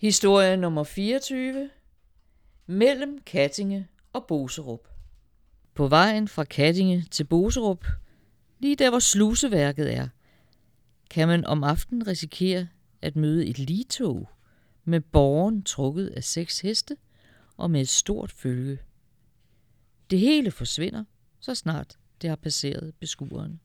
Historie nummer 24. Mellem Kattinge og Boserup. På vejen fra Kattinge til Boserup, lige der hvor sluseværket er, kan man om aftenen risikere at møde et ligetog med borgen trukket af seks heste og med et stort følge. Det hele forsvinder, så snart det har passeret beskueren.